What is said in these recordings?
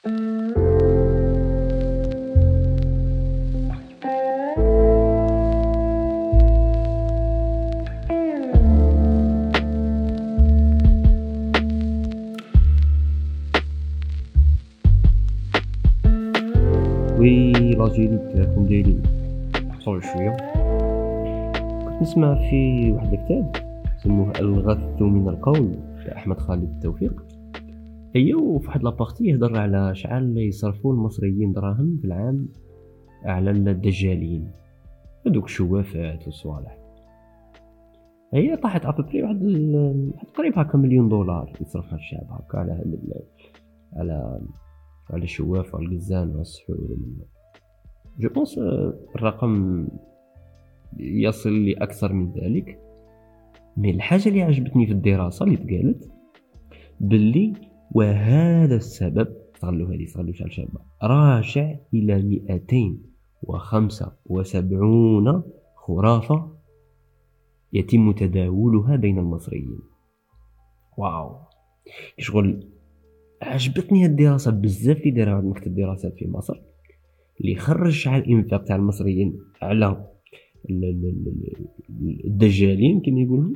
وي لاجيلي كيفكم دايرين. صور شوية. كنت نسمع في واحد الكتاب سموه الغث من القول تاع أحمد خالد التوفيق. هي وفي واحد la partie يهضر على شحال يصرفوا المصريين دراهم في العام على الدجالين. هذوك الشوافات والصوالح هي طاحت à peu près واحد تقريبا هكا مليون دولار يصرفها الشعب هكا على على على الشواف وعلى القزان وعلى السحور je pense الرقم يصل لأكثر من ذلك. مي الحاجة اللي عجبتني في الدراسة اللي تقالت باللي وهذا السبب استغلوا هذه استغلوا شحال شابة راجع إلى مئتين وخمسة وسبعون خرافة يتم تداولها بين المصريين. واو. شغل عجبتني الدراسة بزاف اللي دارها مكتب الدراسات في مصر اللي خرج شحال الإنفاق تاع المصريين على الدجالين كما يقولون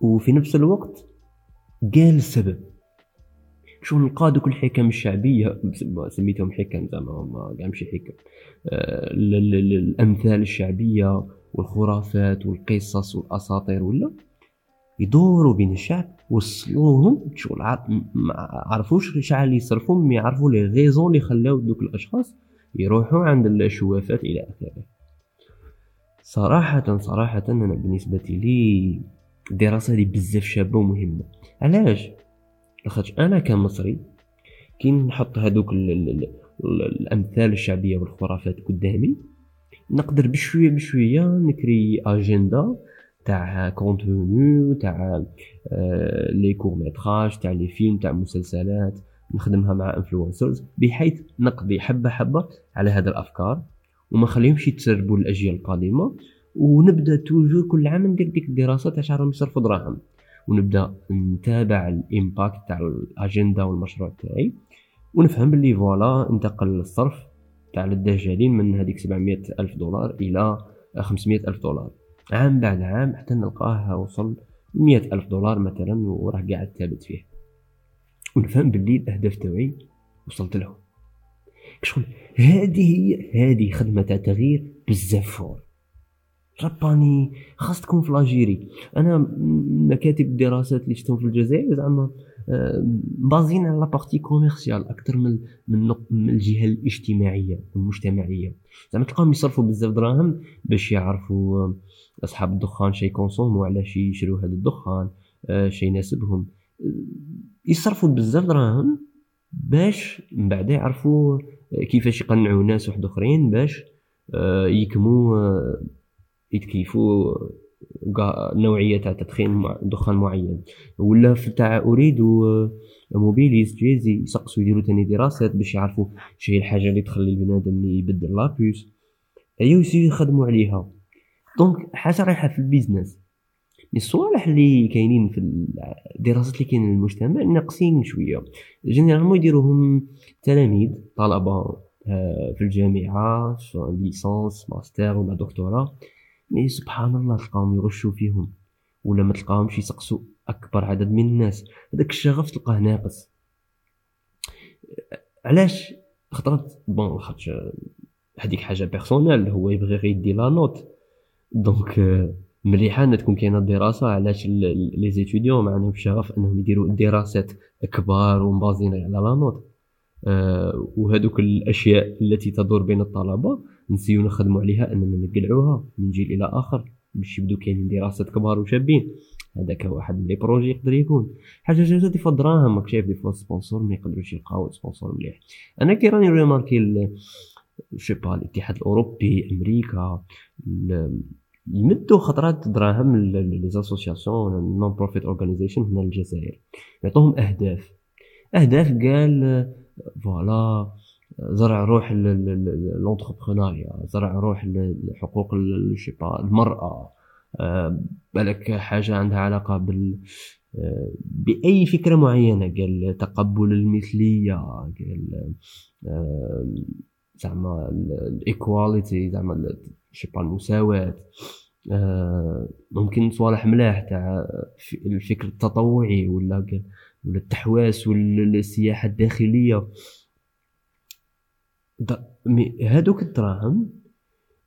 وفي نفس الوقت قال السبب. شو نلقى دوك الحكم الشعبية سميتهم حكم زعما ما كاع ماشي حكم. آه، الأمثال الشعبية والخرافات والقصص والأساطير ولا؟ يدوروا بين الشعب وصلوهم شغل ما عرفوش شحال يصرفوا مي يعرفوا لي غيزون اللي خلاو دوك الأشخاص يروحوا عند الشوافات إلى آخره. صراحة صراحة أنا بالنسبة لي الدراسة دي بزاف شابة ومهمة. علاش؟ لاخاطش أنا كمصري كي نحط هادوك الأمثال الشعبية والخرافات قدامي نقدر بشوية بشوية نكري أجندا تاع contenu تاع les courts métrages تاع les films تاع مسلسلات نخدمها مع influencers بحيث نقضي حبة حبة على هذه الأفكار وما خليهمش يتسربوا الاجيال القادمة. ونبدأ toujours كل عام ندير ديك الدراسة تاع شحال يصرفوا دراهم. ونبدأ نتابع ال impact تاع الاجندا والمشروع تاعي. ونفهم باللي voilà انتقل الصرف تاع الدجالين من هذيك 700 ألف دولار إلى 500 ألف دولار. عام بعد عام حتى نلقاه وصل مئة ألف دولار مثلا وراه قاعد ثابت فيه. ونفهم باللي الأهداف تاعي وصلت لهم شغل هذه هي هذه خدمة تاع تغيير بزاف fort. ربما ني خاص تكون في l'Algérie أنا مكاتب الدراسات اللي شفتهم في الجزائر زعما basés على partie commerciale أكثر من من الجهة الاجتماعية والمجتمعيه زعما تلقاهم يصرفوا بزاف دراهم باش يعرفوا أصحاب الدخان شي consommer علاش يشريو هذا الدخان آه، شي يناسبهم. آه، يصرفوا بزاف دراهم باش من بعد يعرفوا كيفاش يقنعوا ناس واحد اخرين باش آه، يكموا يتكيفوا نوعيه تاع تدخين دخان معين. ولا في تاع Ooredoo Mobilis Djezzy يسقسوا يديروا تاني دراسات باش يعرفوا شي الحاجة اللي تخلي البنادم يبدل la puce أيوا يخدموا عليها. donc حاجة رايحة في ال business. الصوالح اللي كاينين في الدراسات اللي كاينين المجتمع ناقصين شوية. généralement يديروهم تلاميذ طلبة آه، في الجامعة سواء licence master ولا دكتوراه mais سبحان الله تلقاهم يغشوا فيهم ولا ما تلقاهمش يسقسوا أكبر عدد من الناس. هذاك الشغف تلقاه ناقص. علاش؟ خطرات bon خاطش هذيك حاجة personnelle هو يبغي غير يدي la note donc مليحة إن تكون كاينة دراسة علاش les étudiants ما عندهم شغف إنهم يديروا دراسات كبار ومبازين على la note أه وهذوك الأشياء التي تدور بين الطلبة نسيو نخدموا عليها أننا نقلعوها من جيل إلى آخر باش يبدو كاينين دراسات كبار وشابين. هذاك واحد من les projets يقدر يكون. حاجة جوجه دي دراهم راك شايف des fois sponsor ما يقدروش يلقاو sponsor مليح. أنا كي راني remarqué جو با الاتحاد الأوروبي أمريكا يمدوا خطرات دراهم les associations non-profit organization هنا الجزائر. يعطوهم أهداف. أهداف قال voilà زرع روح l'entrepreneuriat زرع روح لحقوق المرأة. بالك حاجة عندها علاقة بال بأي فكرة معينة قال تقبل المثلية قال زعما الايكواليتي زعما شيبا المساواة. ممكن صوالح ملاح تاع الفكر التطوعي ولا ولا التحواس ولا السياحة الداخليه هادوك الدراهم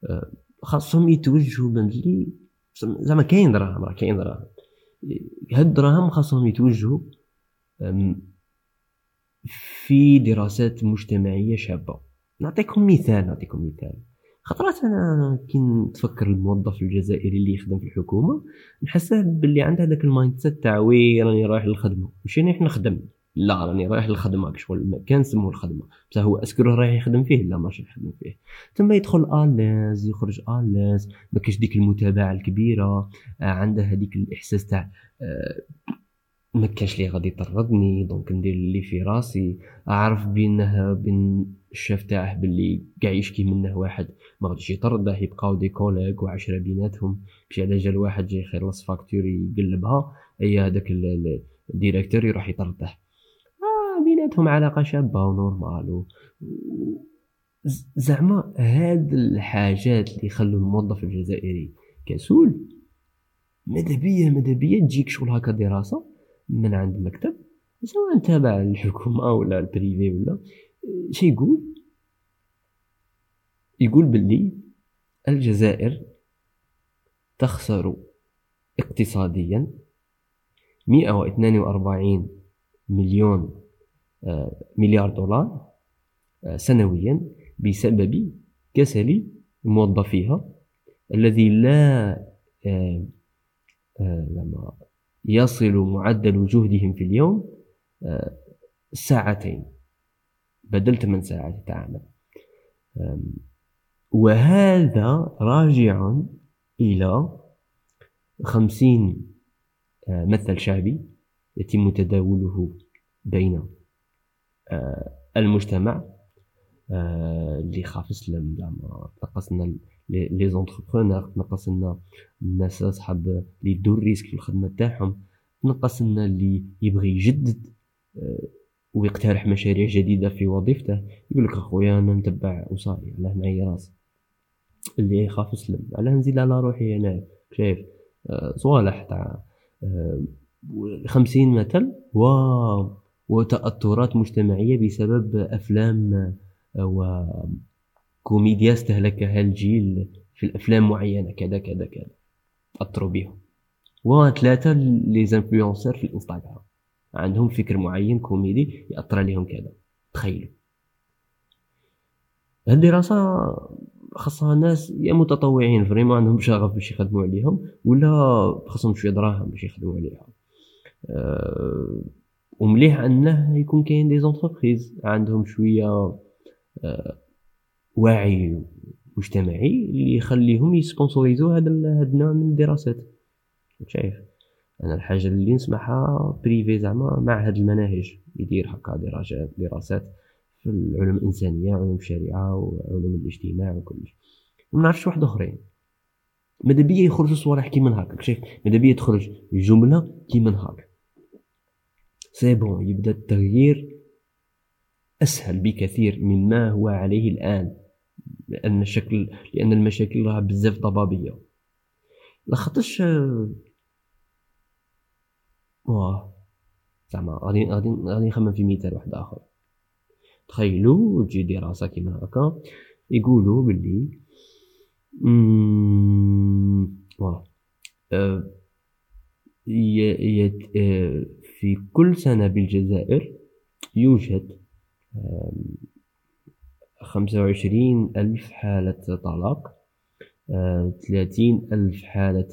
آه، خاصهم يتوجهوا بنزلي زعما كاين دراهم راه كاين دراهم. هاد الدراهم خاصهم يتوجهوا في دراسات مجتمعية شابة. نعطيكم مثال نعطيكم مثال. خطرات أنا كي نتفكر الموظف الجزائري اللي يخدم في الحكومة نحسه باللي عنده هذاك ال mindset تاع oui راني رايح للخدمة ماشي راني نخدم. لا راني رايح للخدمة كشغل المكان سموه الخدمة. بصح هو est-ce que رايح يخدم فيه؟ لا ماشي يخدم فيه. ثم يدخل à l'aise يخرج à l'aise. ما كاش ديك المتابعة الكبيرة. آه، عنده هذيك الإحساس تاع آه، ما كانش لي غادي يطردني donc ندير اللي في راسي. أعرف بينه بين الشاف تاعه باللي قاع يشكي منه واحد ما غاديش يطرده يبقاو des collègues وعشرة بيناتهم. مشي على جال واحد جاي يخلص facture يقلبها. أي هذاك ال directeur يروح يطرده. بيناتهم علاقة شابة و normal. و... زعما هاد الحاجات اللي يخلوا الموظف الجزائري كسول ماذا بيا تجيك شغل هكا دراسة من عند المكتب سواء تابع الحكومة ولا ال privé ولا شي يقول؟ يقول باللي الجزائر تخسر اقتصاديا 142 مليون مليار دولار آه، سنويا بسبب كسل موظفيها الذي لا آه، يصل معدل جهدهم في اليوم ساعتين بدل 8 ساعات تعمل وهذا راجع إلى خمسين آه، مثل شعبي يتم تداوله بين آه، المجتمع آه، اللي خاف يسلم زعما تنقصنا les entrepreneurs تنقصنا الناس اصحاب اللي يدور risque في الخدمة تاعهم تنقصنا اللي يبغي يجدد ويقترح مشاريع جديدة في وظيفته يقول لك أخويا أنا نتبع وصاي علاه معي راسي. اللي يخاف يسلم علاه نزيد على روحي أنا شايف؟ آه، صوالح تاع آه، خمسين مثل و وتأثرات مجتمعية بسبب أفلام آه، وكوميديا استهلكها الجيل في الأفلام معينة كذا كذا كذا. تأثروا بهم. وثلاثة لي في الإنستغرام. عندهم فكر معين كوميدي يأثر عليهم كذا. تخيلوا. الدراسة خاصها ناس يا متطوعين vraiment عندهم شغف باش يخدموا عليهم ولا خاصهم شوية دراهم باش يخدموا عليها أه ومليح أنه يكون كاين des entreprises عندهم شوية أه وعي مجتمعي اللي يخليهم يسبونسوريزو هذا النوع من الدراسات. شايف؟ أنا الحاجة اللي نسمعها privé زعما معهد المناهج يدير هكا دراسات دراسات في العلوم الإنسانية علوم الشريعة وعلوم الاجتماع وكلش ما نعرفش واحد آخرين. ماذا بيا يخرجوا صوالح كيما هكا شايف؟ ماذا بيا تخرج جملة كيما هكا سي بون يبدأ التغيير أسهل بكثير مما هو عليه الآن لأن الشكل لأن المشاكل راها بزاف ضبابية. لخاطرش واه زعما غادي غادي غادي نخمم في مثال واحد آخر. تخيلوا تجي دراسة كيما هكا يقولوا باللي واه أه أه في كل سنة بالجزائر يوجد خمسة وعشرين ألف حالة طلاق ثلاثين ألف حالة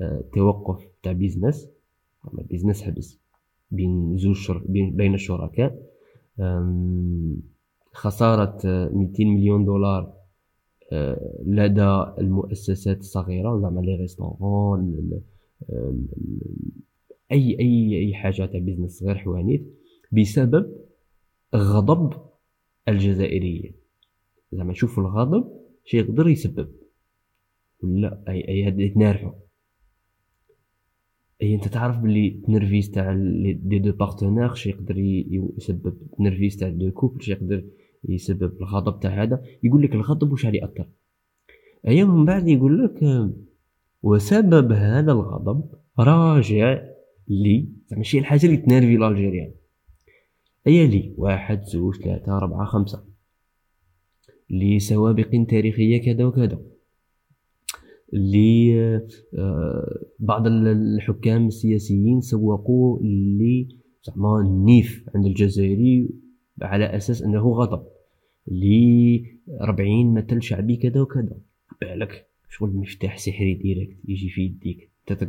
أه توقف تاع business business حبس بين زوج. بين, الشركاء خسارة 200 مليون دولار أه، لدى المؤسسات الصغيرة زعما les restaurants أي أي أي حاجة تاع business صغير حوانيت بسبب غضب الجزائريين. زعما شوفوا الغضب شي يقدر يسبب. ولا أي أي هاد يتنارفوا أي أنت تعرف باللي التنرفيز تاع des deux partenaires شي يقدر يسبب. التنرفيز تاع du couple شي يقدر يسبب. الغضب تاع هذا يقول لك الغضب واش عليه يأثر؟ أيا من بعد يقول لك وسبب هذا الغضب راجع لي ماشي الحاجة اللي تنرفي l'Algérien ايا لي واحد زوج ثلاثة أربعة خمسة. لسوابق تاريخية كذا وكذا. لبعض آه، الحكام السياسيين سوقوا لي زعما النيف عند الجزائري على أساس أنه غضب. ل 40 مثل شعبي كذا وكذا. بالك شغل مفتاح سحري direct يجي في يديك أنت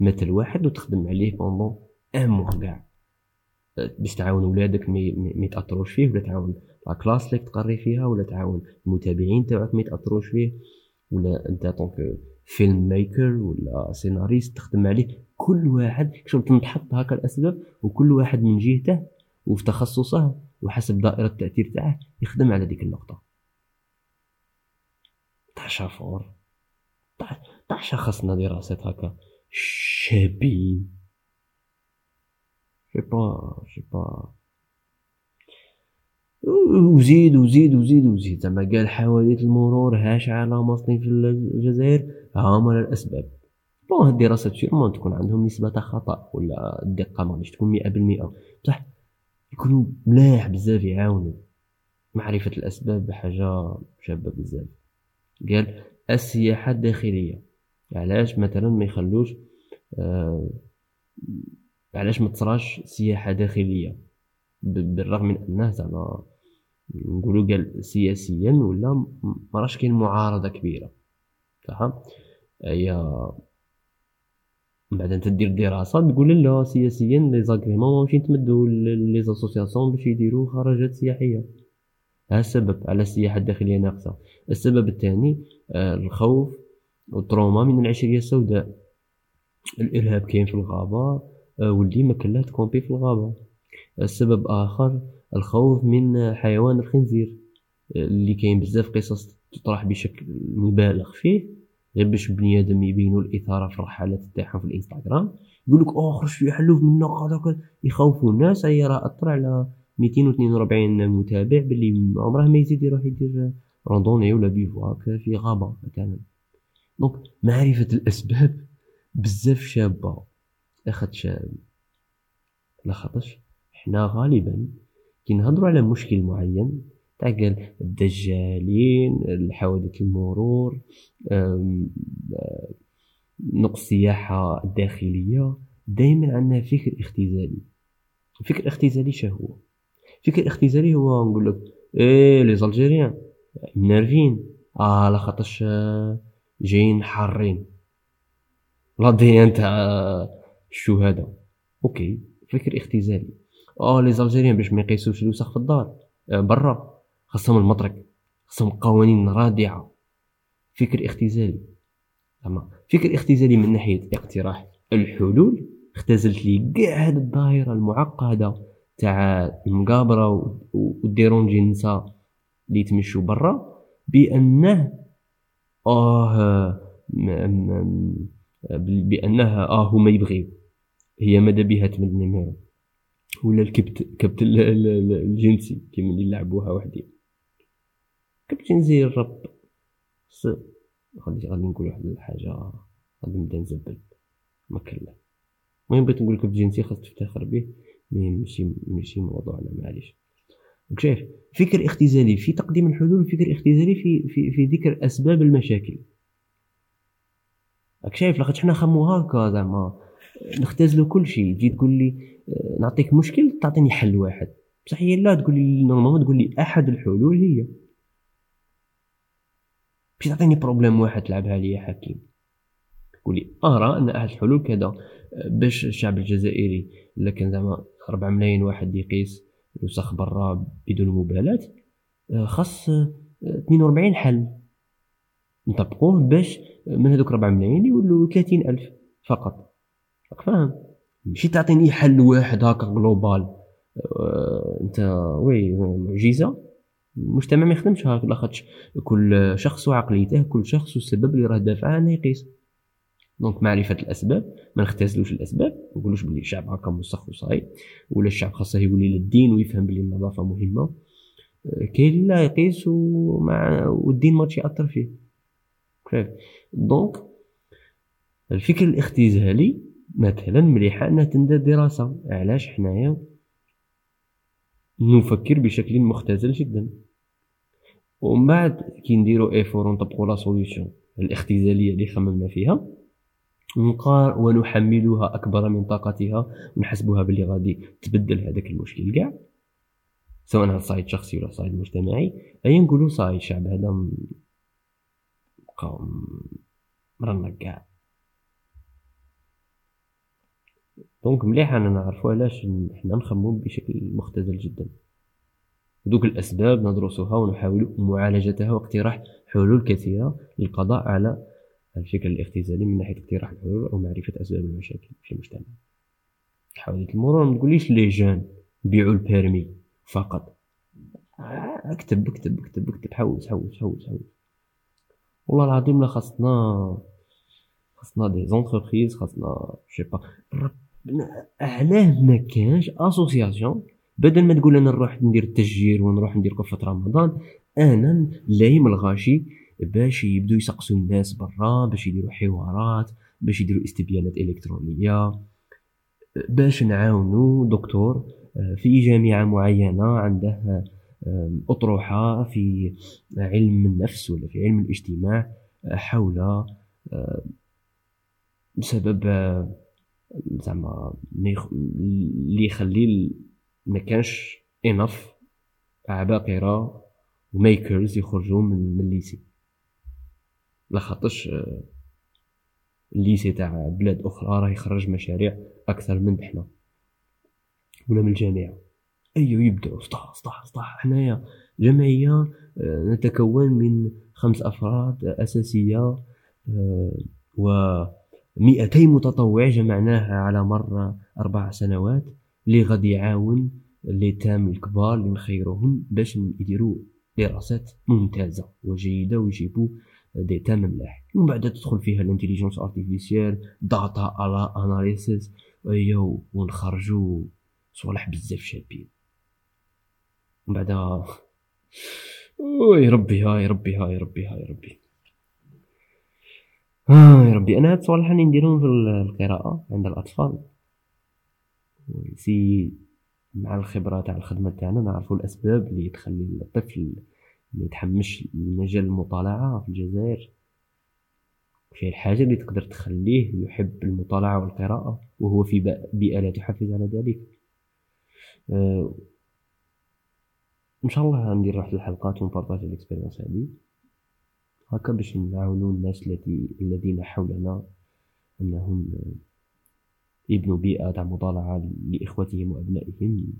مثل واحد وتخدم عليه pendant un mois كاع. باش تعاون ولادك ما يتاثروش فيه ولا تعاون la classe اللي تقري فيها ولا تعاون المتابعين تاعك ما يتاثروش فيه ولا انت en tant que filmmaker ولا سيناريست تخدم عليه. كل واحد شوف تنحط هكا الأسباب وكل واحد من جهته وفي تخصصه وحسب دائرة التأثير تاعه يخدم على ديك النقطة. تاع شافور. تاع شخصنا دراسات هكا. شابين je sais pas je sais pas وزيد وزيد وزيد وزيد. زعما قال حوادث المرور هاش على مصنف في الجزائر هما الأسباب. bon هاد الدراسات sûrement تكون عندهم نسبة خطأ ولا الدقة ما تكون مئة بالمئة. بصح يكونوا ملاح بزاف يعاونوا. معرفة الأسباب حاجة شابة بزاف. قال السياحة الداخلية علاش مثلا ما يخلوش آه علاش ما تصراش سياحة داخلية؟ بالرغم من أنه زعما نقولوا قال سياسيا ولا ما راش كاين معارضة كبيرة. فهم هي بعد أنت دير دراسة تقول لا سياسيا les agréments ماشي نتمدوا les associations باش يديروا خرجات سياحية. هذا السبب على السياحة الداخلية ناقصة. السبب الثاني آه، الخوف والتروما من العشرية السوداء. الإرهاب كاين في الغابة آه، واللي ما كلها تكومبي في الغابة. السبب آخر الخوف من حيوان الخنزير اللي كاين بزاف قصص تطرح بشكل مبالغ فيه غير باش بنيادم يبينوا الإثارة في الرحلات تاعهم في الإنستغرام. يقول لك أوه خرج في حلوف منا هذاك يخوفوا الناس. هي راه اثر على 242 متابع باللي عمره ما يزيد يروح يدير randonnée ولا bivouac في غابة مثلا. donc معرفة الأسباب بزاف شابة. لاخاطش لاخاطش حنا غالبا كي نهضروا على مشكل معين تاع قال الدجالين الحوادث المرور نقص السياحة الداخلية دائما عندنا فكر اختزالي. فكر اختزالي شهو فكر اختزالي هو نقول لك إيه les Algériens منرفين آه على خاطرش آه، جايين حارين. دي تاع الشهداء OK فكر اختزالي. آه les Algériens باش ما يقيسوش الوسخ في الدار. آه، برا. خاصهم المطرق. خاصهم قوانين رادعة. فكر اختزالي. زعما فكر اختزالي من ناحية اقتراح الحلول اختزلت لي كاع هاد الدائره المعقدة تاع المقابرة وديرونجي النساء اللي يتمشوا برا بأنه آه بأنها آه هما يبغيو هي ماذا بها تمد نيميرو ولا الكبت كبت الجنسي كيما اللي لعبوها وحدي. كبت جنسي الرب. غادي غادي نقول واحد الحاجة. غادي نبدأ نزبل. ما كلا المهم بغيت نقول كبت جنسي خاص تفتخر به. ماشي ماشي موضوعنا معليش. شايف فكر اختزالي في تقديم الحلول فكر اختزالي في في في ذكر أسباب المشاكل. راك شايف لاخاطش حنا خمو هكا زعما نختزلو كل شيء تجي تقول لي آه، نعطيك مشكل تعطيني حل واحد. بصح هي لا تقول لي normalement تقول لي أحد الحلول هي. باش تعطيني problème واحد تلعبها لي حكيم. تقول لي أرى أن أحد الحلول كذا. آه، باش الشعب الجزائري إلا كان زعما 4 ملايين واحد يقيس الوسخ برا بدون مبالاة آه، خاص 42 حل. نطبقوه باش من هذوك 4 ملايين يولوا 30 ألف فقط. فاهم؟ ماشي تعطيني حل واحد هكا global أه انت oui معجزة. المجتمع ما يخدمش هكا لاخاطش كل شخص وعقليته كل شخص والسبب اللي راه دافعه انه يقيس. donc معرفة الأسباب ما نختزلوش الأسباب ما نقولوش بلي الشعب هكا مسخ وصاي ولا الشعب خاصه يولي للدين ويفهم بلي النظافة مهمة. كاين اللي لا يقيس ومع والدين ماتش يأثر فيه. كيف؟ donc الفكر الاختزالي مثلا مليحة أنها تندى دراسة. علاش حنايا نفكر بشكل مختزل جدا. ومن بعد كي نديرو effort ونطبقو la solution الاختزالية اللي خممنا فيها ونحملها أكبر من طاقتها ونحسبوها باللي غادي تبدل هذاك المشكل كاع. سواء على الصعيد الشخصي ولا الصعيد المجتمعي أي نقولوا صاي الشعب هذا بقاو مرنق كاع. دونك مليح أنا نعرفو علاش حنا نخمو بشكل مختزل جدا. دوك الأسباب ندرسها ونحاول معالجتها واقتراح حلول كثيرة للقضاء على الفكر الاختزالي من ناحية اقتراح الحلول أو معرفه أسباب المشاكل في المجتمع. حاولت المرور ما تقوليش لي جان بيعوا البيرمي فقط. اكتب اكتب اكتب اكتب حوس حوس حوس حوس. والله العظيم لا خاصنا خاصنا des entreprises خاصنا شي با علاه ما كانش association بدل ما تقول أنا نروح ندير التشجير ونروح ندير كفة رمضان أنا لايم الغاشي باش يبدو يسقسوا الناس برا باش يديروا حوارات باش يديروا استبيانات إلكترونية. باش نعاونوا دكتور آه، في جامعة معينة عنده أطروحة في علم النفس ولا في علم الاجتماع آه، حول بسبب زعما اللي يخلي ما كانش انف عباقره و makers يخرجوا من ال lycée لخاطرش آه، ال lycée تاع بلاد أخرى راه يخرج مشاريع أكثر من حنا ولا من الجامعة ايوا يبداو سطح سطح سطح حنايا جمعية آه، نتكون من خمس أفراد أساسية آه، و 200 متطوع جمعناها على مر أربع سنوات اللي غادي يعاون les thèmes الكبار اللي نخيروهم باش يديروا دراسات ممتازة وجيدة ويجيبوا des thèmes ملاح ومن بعد تدخل فيها ال intelligence artificielle data analysis ايوا ونخرجوا صوالح بزاف شابين من بعد وي ربي هاي ربي هاي ربي هاي ربي آه يا ربي أنا هاد الصوالح راني نديرهم في القراءة عند الأطفال. سي مع الخبرة تاع الخدمة تاعنا نعرفوا الأسباب اللي تخلي الطفل ما يتحمش لمجال المطالعة في الجزائر. في الحاجة اللي تقدر تخليه يحب المطالعة والقراءة وهو في بيئة لا تحفز على ذلك. أه إن شاء الله ندير واحد الحلقات ونبارطاجي الاكسبيريونس هذه. هكا باش نعاونو الناس التي الذين حولنا أنهم يبنوا بيئة تاع مطالعة لإخوتهم وأبنائهم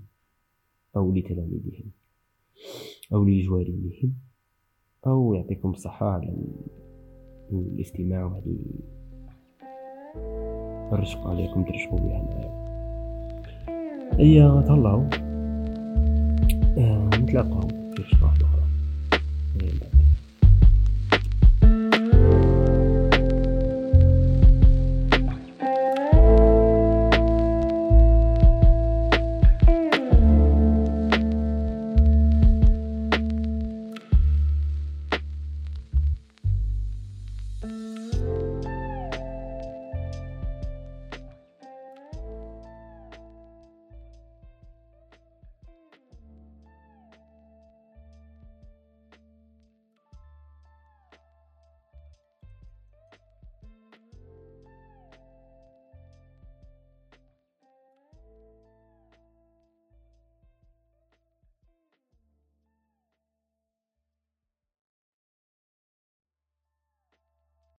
أو لتلاميذهم. أو لجواريهم أو يعطيكم الصحة على الاستماع وهذه الرشق عليكم ترشقوا بها معايا هيا تهلاو نتلاقاو في رشقة أخرى.